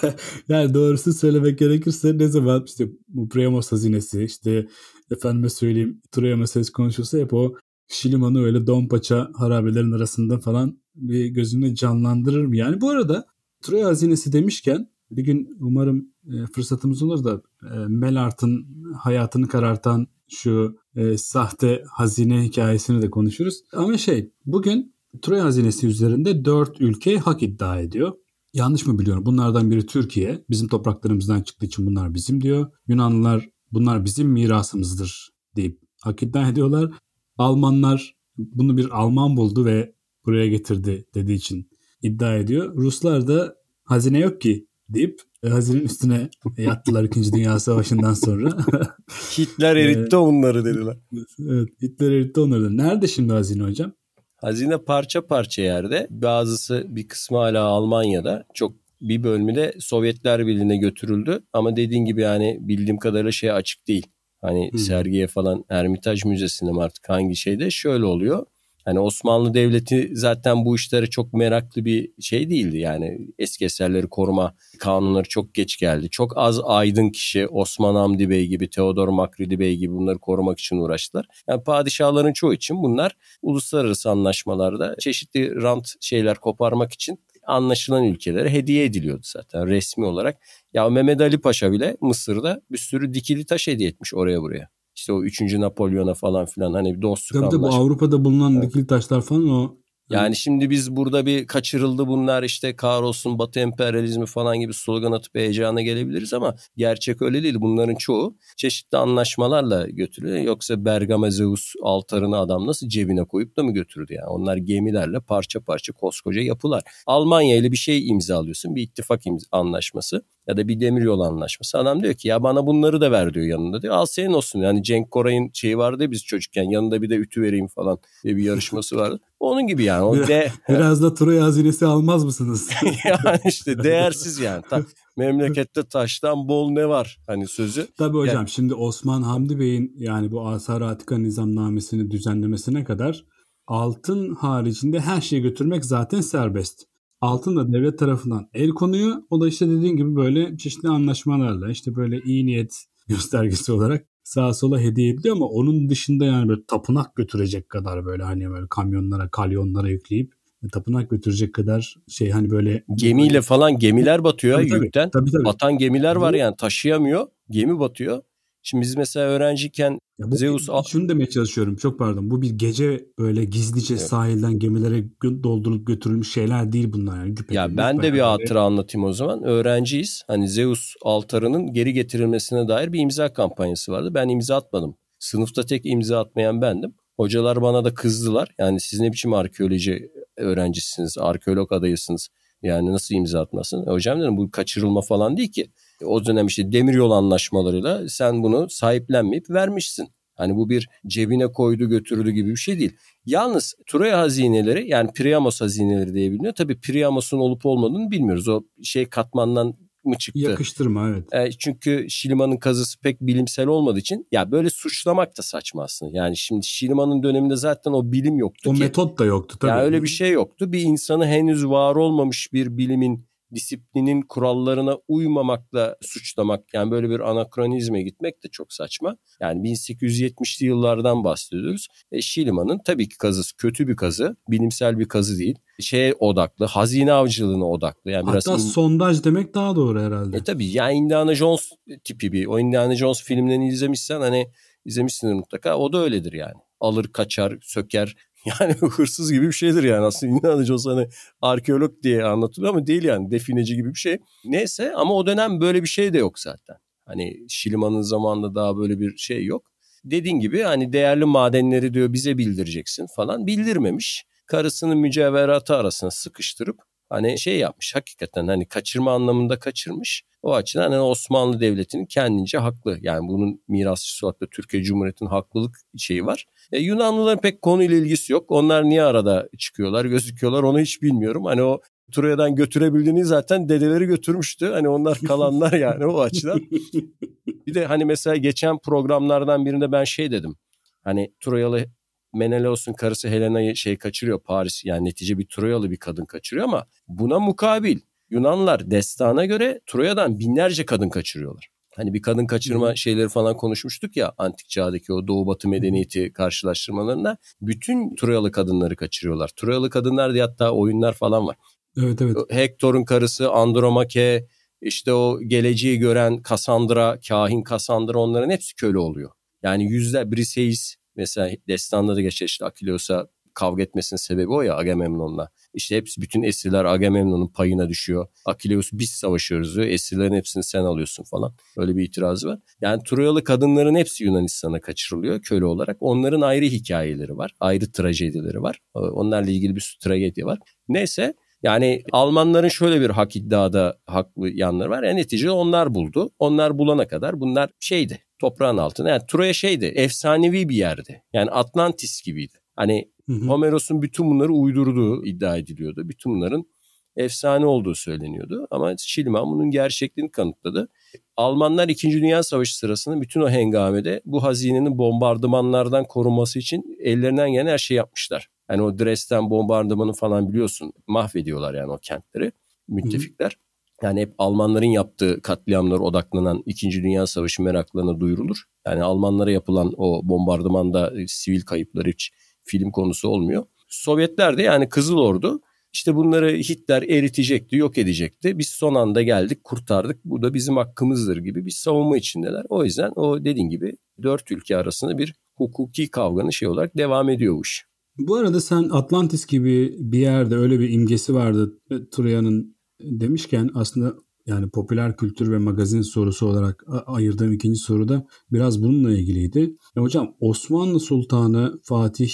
yani doğrusu söylemek gerekirse ne zaman işte bu Priamos hazinesi işte efendime söyleyeyim Troya meselesi konuşulsa hep o Şiliman'ı öyle don paça harabelerin arasında falan bir gözünde canlandırırım. Yani bu arada Troya hazinesi demişken bir gün umarım e, fırsatımız olur da e, Melart'ın hayatını karartan şu e, sahte hazine hikayesini de konuşuruz. Ama şey bugün Troya hazinesi üzerinde dört ülke hak iddia ediyor. Yanlış mı biliyorum? Bunlardan biri Türkiye. Bizim topraklarımızdan çıktığı için bunlar bizim diyor. Yunanlılar bunlar bizim mirasımızdır deyip hak iddia ediyorlar. Almanlar bunu bir Alman buldu ve buraya getirdi dediği için iddia ediyor. Ruslar da hazine yok ki deyip e, hazinenin üstüne yattılar 2. Dünya Savaşı'ndan sonra. Hitler eritti onları dediler. Evet, Hitler eritti onları. Nerede şimdi hazine hocam? Hazine parça parça yerde. Bazısı bir kısmı hala Almanya'da. Çok bir bölümü de Sovyetler Birliği'ne götürüldü. Ama dediğin gibi yani bildiğim kadarıyla şey açık değil. Hani hmm. sergiye falan Ermitaj Müzesi'nde mi artık hangi şeyde şöyle oluyor. Hani Osmanlı Devleti zaten bu işlere çok meraklı bir şey değildi. Yani eski eserleri koruma kanunları çok geç geldi. Çok az aydın kişi Osman Hamdi Bey gibi, Teodor Makridi Bey gibi bunları korumak için uğraştılar. Yani padişahların çoğu için bunlar uluslararası anlaşmalarda çeşitli rant şeyler koparmak için anlaşılan ülkelere hediye ediliyordu zaten resmi olarak. Ya Mehmet Ali Paşa bile Mısır'da bir sürü dikili taş hediye etmiş oraya buraya. İşte o 3. Napolyon'a falan filan hani dostluk Tabii anlaşma. bu Avrupa'da bulunan evet. dikili taşlar falan o yani şimdi biz burada bir kaçırıldı bunlar işte kahrolsun batı emperyalizmi falan gibi slogan atıp heyecana gelebiliriz ama gerçek öyle değil. Bunların çoğu çeşitli anlaşmalarla götürülüyor. Yoksa Bergama Zeus altarını adam nasıl cebine koyup da mı götürdü yani? Onlar gemilerle parça parça koskoca yapılar. Almanya ile bir şey imzalıyorsun bir ittifak imza anlaşması ya da bir demiryolu anlaşması. Adam diyor ki ya bana bunları da ver diyor yanında diyor. Al senin olsun. Yani Cenk Koray'ın şeyi vardı ya biz çocukken yanında bir de ütü vereyim falan diye bir yarışması vardı. Onun gibi yani. O biraz, de... biraz da Troya hazinesi almaz mısınız? yani işte değersiz yani. Ta, memlekette taştan bol ne var hani sözü. Tabii hocam yani... şimdi Osman Hamdi Bey'in yani bu Asar Atika nizamnamesini düzenlemesine kadar altın haricinde her şeyi götürmek zaten serbest. Altın da devlet tarafından el konuyor. O da işte dediğin gibi böyle çeşitli anlaşmalarla işte böyle iyi niyet göstergesi olarak sağa sola hediye ediliyor ama onun dışında yani böyle tapınak götürecek kadar böyle hani böyle kamyonlara, kalyonlara yükleyip tapınak götürecek kadar şey hani böyle gemiyle falan gemiler batıyor tabii, yükten. Tabii, tabii. Batan gemiler var yani taşıyamıyor. Gemi batıyor. Şimdi biz mesela öğrenciyken ya bu, Zeus... Şunu demeye çalışıyorum çok pardon. Bu bir gece böyle gizlice evet. sahilden gemilere doldurup götürülmüş şeyler değil bunlar. Yani. Güpe, ya ben de bir hatıra anlatayım o zaman. Öğrenciyiz. Hani Zeus altarının geri getirilmesine dair bir imza kampanyası vardı. Ben imza atmadım. Sınıfta tek imza atmayan bendim. Hocalar bana da kızdılar. Yani siz ne biçim arkeoloji öğrencisiniz, arkeolog adayısınız. Yani nasıl imza atmasın? E hocam dedim bu kaçırılma falan değil ki. O dönem işte demiryolu anlaşmalarıyla sen bunu sahiplenmeyip vermişsin. Hani bu bir cebine koydu götürdü gibi bir şey değil. Yalnız Troya hazineleri yani Priamos hazineleri diye biliniyor. Tabii Priamos'un olup olmadığını bilmiyoruz. O şey katmandan mı çıktı? Yakıştırma evet. E, çünkü Şiliman'ın kazısı pek bilimsel olmadığı için ya böyle suçlamak da saçma aslında. Yani şimdi Şiliman'ın döneminde zaten o bilim yoktu o ki. Metot da yoktu tabii. Ya öyle bir şey yoktu. Bir insanı henüz var olmamış bir bilimin disiplinin kurallarına uymamakla suçlamak yani böyle bir anakronizme gitmek de çok saçma. Yani 1870'li yıllardan bahsediyoruz. E, Şiliman'ın tabii ki kazısı kötü bir kazı, bilimsel bir kazı değil. Şeye odaklı, hazine avcılığına odaklı. Yani Hatta biraz sondaj demek daha doğru herhalde. E tabii yani Indiana Jones tipi bir. O Indiana Jones filmlerini izlemişsen hani izlemişsindir mutlaka. O da öyledir yani. Alır, kaçar, söker, yani hırsız gibi bir şeydir yani aslında inanıcı olsa hani arkeolog diye anlatılıyor ama değil yani defineci gibi bir şey. Neyse ama o dönem böyle bir şey de yok zaten. Hani Şiliman'ın zamanında daha böyle bir şey yok. Dediğin gibi hani değerli madenleri diyor bize bildireceksin falan bildirmemiş. Karısının mücevheratı arasına sıkıştırıp hani şey yapmış hakikaten hani kaçırma anlamında kaçırmış. O açıdan hani Osmanlı Devleti'nin kendince haklı. Yani bunun mirasçısı olarak da Türkiye Cumhuriyeti'nin haklılık şeyi var. E, Yunanlıların pek konuyla ilgisi yok. Onlar niye arada çıkıyorlar, gözüküyorlar onu hiç bilmiyorum. Hani o Troya'dan götürebildiğini zaten dedeleri götürmüştü. Hani onlar kalanlar yani o açıdan. Bir de hani mesela geçen programlardan birinde ben şey dedim. Hani Troyalı Menelaos'un karısı Helena'yı şey kaçırıyor Paris yani netice bir Troyalı bir kadın kaçırıyor ama buna mukabil Yunanlar destana göre Troya'dan binlerce kadın kaçırıyorlar. Hani bir kadın kaçırma hmm. şeyleri falan konuşmuştuk ya antik çağdaki o doğu batı medeniyeti karşılaştırmalarında bütün Troyalı kadınları kaçırıyorlar. Troyalı kadınlar diye hatta oyunlar falan var. Evet evet. Hector'un karısı Andromake, işte o geleceği gören Cassandra, kahin Cassandra onların hepsi köle oluyor. Yani yüzler Briseis mesela destanda da geçer işte Akileus'a kavga etmesinin sebebi o ya Agamemnon'la. İşte hepsi bütün esirler Agamemnon'un payına düşüyor. Akileus biz savaşıyoruz diyor. Esirlerin hepsini sen alıyorsun falan. Öyle bir itirazı var. Yani Troyalı kadınların hepsi Yunanistan'a kaçırılıyor köle olarak. Onların ayrı hikayeleri var. Ayrı trajedileri var. Onlarla ilgili bir tragedi var. Neyse yani Almanların şöyle bir hak iddiada haklı yanları var. Yani neticede onlar buldu. Onlar bulana kadar bunlar şeydi toprağın altında. Yani Troya şeydi efsanevi bir yerdi. Yani Atlantis gibiydi. Hani hı hı. Homeros'un bütün bunları uydurduğu iddia ediliyordu. Bütün bunların efsane olduğu söyleniyordu. Ama Şilman bunun gerçekliğini kanıtladı. Almanlar 2. Dünya Savaşı sırasında bütün o hengamede bu hazinenin bombardımanlardan korunması için ellerinden gelen her şeyi yapmışlar. Yani o Dresden bombardımanı falan biliyorsun mahvediyorlar yani o kentleri müttefikler. Hı. Yani hep Almanların yaptığı katliamlara odaklanan 2. Dünya Savaşı meraklarına duyurulur. Yani Almanlara yapılan o bombardımanda sivil kayıpları hiç film konusu olmuyor. Sovyetler de yani Kızıl Ordu işte bunları Hitler eritecekti, yok edecekti. Biz son anda geldik, kurtardık. Bu da bizim hakkımızdır gibi bir savunma içindeler. O yüzden o dediğin gibi dört ülke arasında bir hukuki kavganın şey olarak devam ediyor bu iş. Bu arada sen Atlantis gibi bir yerde öyle bir imgesi vardı Troya'nın demişken aslında yani popüler kültür ve magazin sorusu olarak ayırdığım ikinci soruda biraz bununla ilgiliydi. E hocam Osmanlı Sultanı Fatih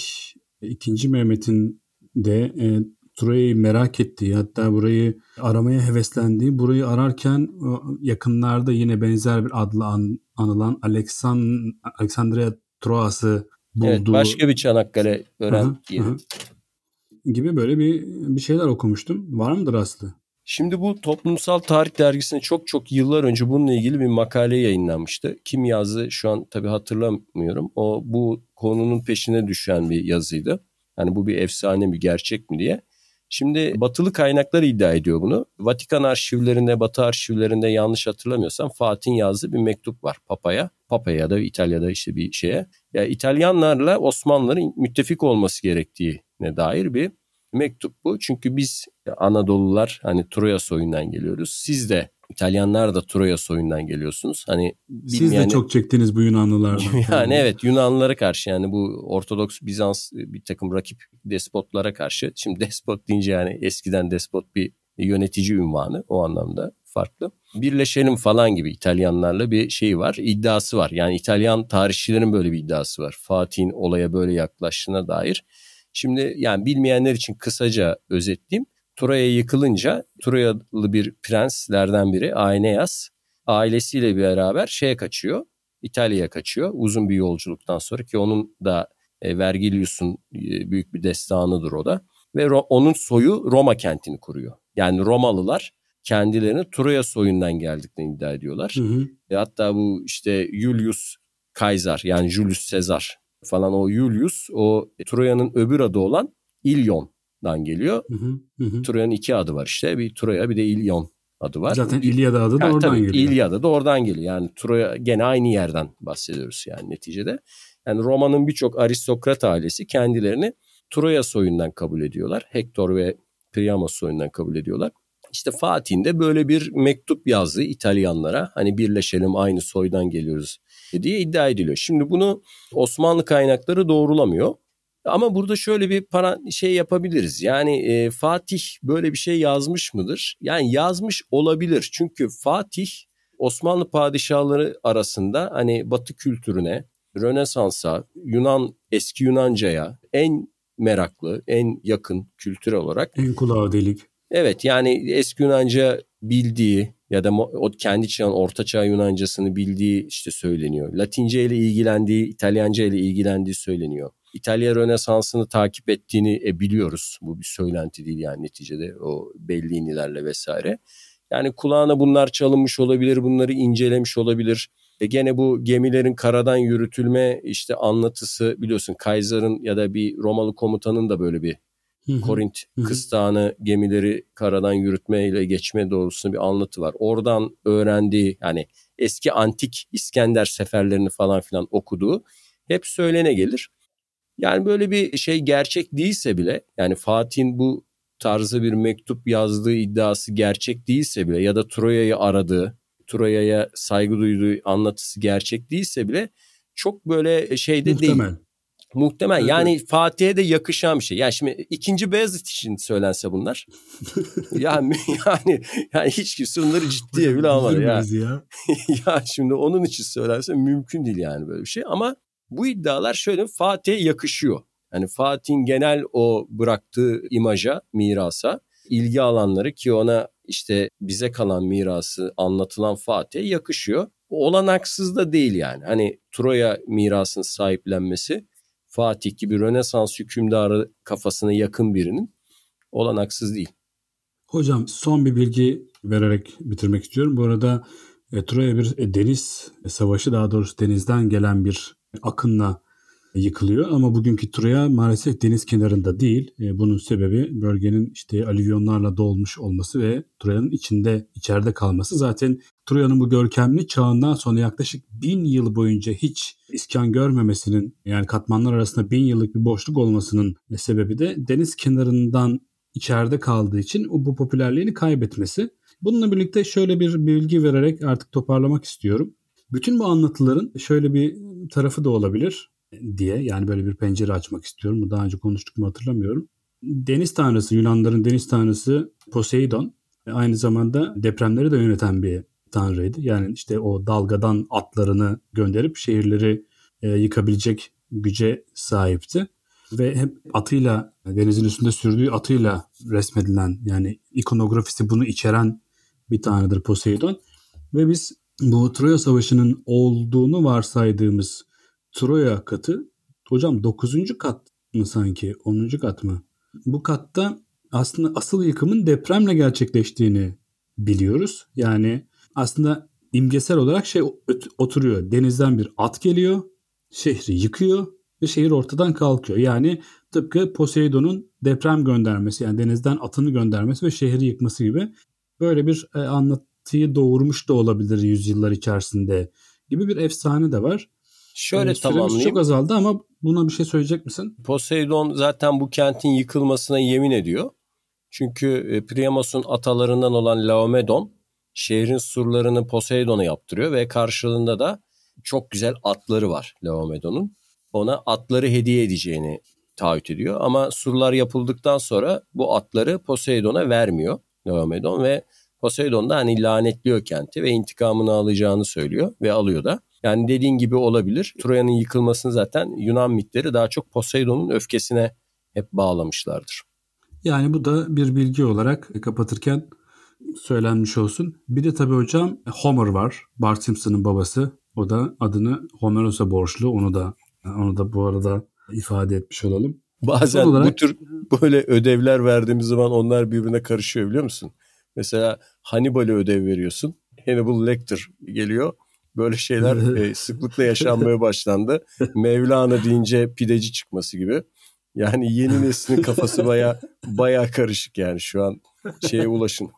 II. Mehmet'in de e, Troya'yı merak ettiği hatta burayı aramaya heveslendiği burayı ararken yakınlarda yine benzer bir adla an, anılan Alexand Alexandria Troası bulduğu. Evet, başka bir Çanakkale öğren gibi böyle bir bir şeyler okumuştum. Var mıdır Aslı? Şimdi bu Toplumsal Tarih Dergisi'ne çok çok yıllar önce bununla ilgili bir makale yayınlanmıştı. Kim yazdı şu an tabii hatırlamıyorum. O bu konunun peşine düşen bir yazıydı. Yani bu bir efsane mi gerçek mi diye. Şimdi batılı kaynaklar iddia ediyor bunu. Vatikan arşivlerinde, Batı arşivlerinde yanlış hatırlamıyorsam Fatih'in yazdığı bir mektup var Papa'ya. Papa'ya ya da İtalya'da işte bir şeye. Ya İtalyanlarla Osmanlıların müttefik olması gerektiğine dair bir mektup bu. Çünkü biz Anadolular hani Troya soyundan geliyoruz. Siz de İtalyanlar da Troya soyundan geliyorsunuz. Hani Siz de çok çektiniz bu Yunanlılardan. yani evet Yunanlılara karşı yani bu Ortodoks Bizans bir takım rakip despotlara karşı. Şimdi despot deyince yani eskiden despot bir yönetici ünvanı o anlamda farklı. Birleşelim falan gibi İtalyanlarla bir şey var, iddiası var. Yani İtalyan tarihçilerin böyle bir iddiası var. Fatih'in olaya böyle yaklaştığına dair. Şimdi yani bilmeyenler için kısaca özetleyeyim. Troya yıkılınca Troyalı bir prenslerden biri Aeneas ailesiyle beraber şeye kaçıyor. İtalya'ya kaçıyor uzun bir yolculuktan sonra ki onun da e, Vergilius'un e, büyük bir destanıdır o da. Ve Ro- onun soyu Roma kentini kuruyor. Yani Romalılar kendilerini Troya soyundan geldiklerini iddia ediyorlar. Hı hı. E, hatta bu işte Julius Kaysar yani Julius Caesar falan o Julius o Troya'nın öbür adı olan İlyon'dan geliyor. Hı hı, Troya'nın iki adı var işte. Bir Troya bir de İlyon adı var. Zaten İlyada adı da yani, oradan tabii, geliyor. İlyada da oradan geliyor. Yani Troya gene aynı yerden bahsediyoruz yani neticede. Yani Roma'nın birçok aristokrat ailesi kendilerini Troya soyundan kabul ediyorlar. Hector ve Priamos soyundan kabul ediyorlar. İşte Fatih'in de böyle bir mektup yazdı İtalyanlara. Hani birleşelim aynı soydan geliyoruz diye iddia ediliyor. Şimdi bunu Osmanlı kaynakları doğrulamıyor. Ama burada şöyle bir para şey yapabiliriz. Yani e, Fatih böyle bir şey yazmış mıdır? Yani yazmış olabilir. Çünkü Fatih Osmanlı padişahları arasında hani Batı kültürüne, Rönesans'a, Yunan eski Yunanca'ya en meraklı, en yakın kültürel olarak. En kulağı delik. Evet yani eski Yunanca bildiği ya da o kendi çağın orta çağ Yunancasını bildiği işte söyleniyor. Latince ile ilgilendiği, İtalyanca ile ilgilendiği söyleniyor. İtalya Rönesans'ını takip ettiğini e, biliyoruz. Bu bir söylenti değil yani neticede o belli inilerle vesaire. Yani kulağına bunlar çalınmış olabilir, bunları incelemiş olabilir. E gene bu gemilerin karadan yürütülme işte anlatısı biliyorsun Kaiser'ın ya da bir Romalı komutanın da böyle bir Korint kıstağını gemileri karadan yürütme ile geçme doğrultusunda bir anlatı var. Oradan öğrendiği yani eski antik İskender seferlerini falan filan okuduğu hep söylene gelir. Yani böyle bir şey gerçek değilse bile yani Fatih'in bu tarzı bir mektup yazdığı iddiası gerçek değilse bile ya da Troya'yı aradığı, Troya'ya saygı duyduğu anlatısı gerçek değilse bile çok böyle şeyde Muhtemel. değil. Muhtemel. Evet. Yani Fatih'e de yakışan bir şey. Yani şimdi ikinci Beyazıt için söylense bunlar. yani yani yani hiç kimse onları ciddiye bile almadı ya. Ya. ya şimdi onun için söylense mümkün değil yani böyle bir şey ama bu iddialar şöyle Fatih'e yakışıyor. Yani Fatih'in genel o bıraktığı imaja, mirasa ilgi alanları ki ona işte bize kalan mirası anlatılan Fatih'e yakışıyor. Olanaksız da değil yani. Hani Troya mirasının sahiplenmesi Fatih gibi Rönesans hükümdarı kafasına yakın birinin olanaksız değil. Hocam son bir bilgi vererek bitirmek istiyorum. Bu arada e, Troya bir e, deniz savaşı daha doğrusu denizden gelen bir akınla yıkılıyor ama bugünkü Troya maalesef deniz kenarında değil. E, bunun sebebi bölgenin işte alüvyonlarla dolmuş olması ve Troya'nın içinde içeride kalması. Zaten Troya'nın bu görkemli çağından sonra yaklaşık bin yıl boyunca hiç iskan görmemesinin yani katmanlar arasında bin yıllık bir boşluk olmasının sebebi de deniz kenarından içeride kaldığı için bu popülerliğini kaybetmesi. Bununla birlikte şöyle bir bilgi vererek artık toparlamak istiyorum. Bütün bu anlatıların şöyle bir tarafı da olabilir diye yani böyle bir pencere açmak istiyorum. Bu daha önce konuştuk mu hatırlamıyorum. Deniz tanrısı Yunanların deniz tanrısı Poseidon aynı zamanda depremleri de yöneten bir tanrıydı. Yani işte o dalgadan atlarını gönderip şehirleri e, yıkabilecek güce sahipti. Ve hep atıyla denizin üstünde sürdüğü atıyla resmedilen yani ikonografisi bunu içeren bir tanrıdır Poseidon. Ve biz bu Troya Savaşı'nın olduğunu varsaydığımız Troya katı hocam 9. kat mı sanki 10. kat mı? Bu katta aslında asıl yıkımın depremle gerçekleştiğini biliyoruz. Yani aslında imgesel olarak şey oturuyor. Denizden bir at geliyor, şehri yıkıyor ve şehir ortadan kalkıyor. Yani tıpkı Poseidon'un deprem göndermesi yani denizden atını göndermesi ve şehri yıkması gibi böyle bir e, anlatıyı doğurmuş da olabilir yüzyıllar içerisinde gibi bir efsane de var. Şöyle ee, tamamlayayım. çok azaldı ama buna bir şey söyleyecek misin? Poseidon zaten bu kentin yıkılmasına yemin ediyor. Çünkü e, Priamos'un atalarından olan Laomedon şehrin surlarını Poseidon'a yaptırıyor ve karşılığında da çok güzel atları var Laomedon'un. Ona atları hediye edeceğini taahhüt ediyor ama surlar yapıldıktan sonra bu atları Poseidon'a vermiyor Laomedon ve Poseidon da hani lanetliyor kenti ve intikamını alacağını söylüyor ve alıyor da. Yani dediğin gibi olabilir. Troya'nın yıkılmasını zaten Yunan mitleri daha çok Poseidon'un öfkesine hep bağlamışlardır. Yani bu da bir bilgi olarak kapatırken söylenmiş olsun. Bir de tabii hocam Homer var. Bart Simpson'ın babası. O da adını Homeros'a borçlu. Onu da onu da bu arada ifade etmiş olalım. Bazen olarak... bu tür böyle ödevler verdiğimiz zaman onlar birbirine karışıyor biliyor musun? Mesela Hannibal'e ödev veriyorsun. Hannibal Lecter geliyor. Böyle şeyler e, sıklıkla yaşanmaya başlandı. Mevlana deyince pideci çıkması gibi. Yani yeni neslin kafası baya baya karışık yani şu an şeye ulaşın.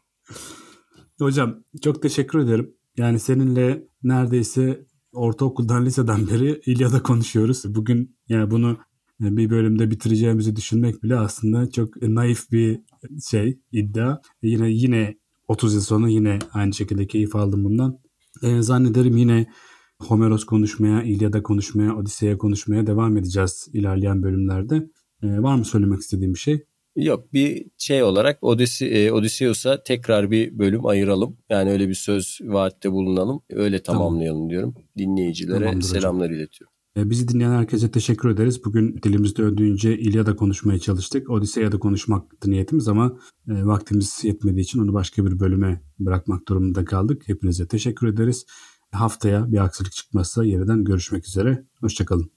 Hocam çok teşekkür ederim. Yani seninle neredeyse ortaokuldan liseden beri İlyada konuşuyoruz. Bugün yani bunu bir bölümde bitireceğimizi düşünmek bile aslında çok naif bir şey iddia. Yine yine 30 yıl sonra yine aynı şekilde keyif aldım bundan. E, zannederim yine Homeros konuşmaya, İlyada konuşmaya, Odise'ye konuşmaya devam edeceğiz ilerleyen bölümlerde. E, var mı söylemek istediğim bir şey? Yok bir şey olarak e, Odysseus'a tekrar bir bölüm ayıralım. Yani öyle bir söz vaatte bulunalım. Öyle tamamlayalım tamam. diyorum. Dinleyicilere Tamamdır selamlar hocam. iletiyorum. E, bizi dinleyen herkese teşekkür ederiz. Bugün dilimizde döndüğünce İlyada konuşmaya çalıştık. Odise'ye konuşmaktı niyetimiz ama e, vaktimiz yetmediği için onu başka bir bölüme bırakmak durumunda kaldık. Hepinize teşekkür ederiz. Haftaya bir aksilik çıkmazsa yeniden görüşmek üzere. Hoşçakalın.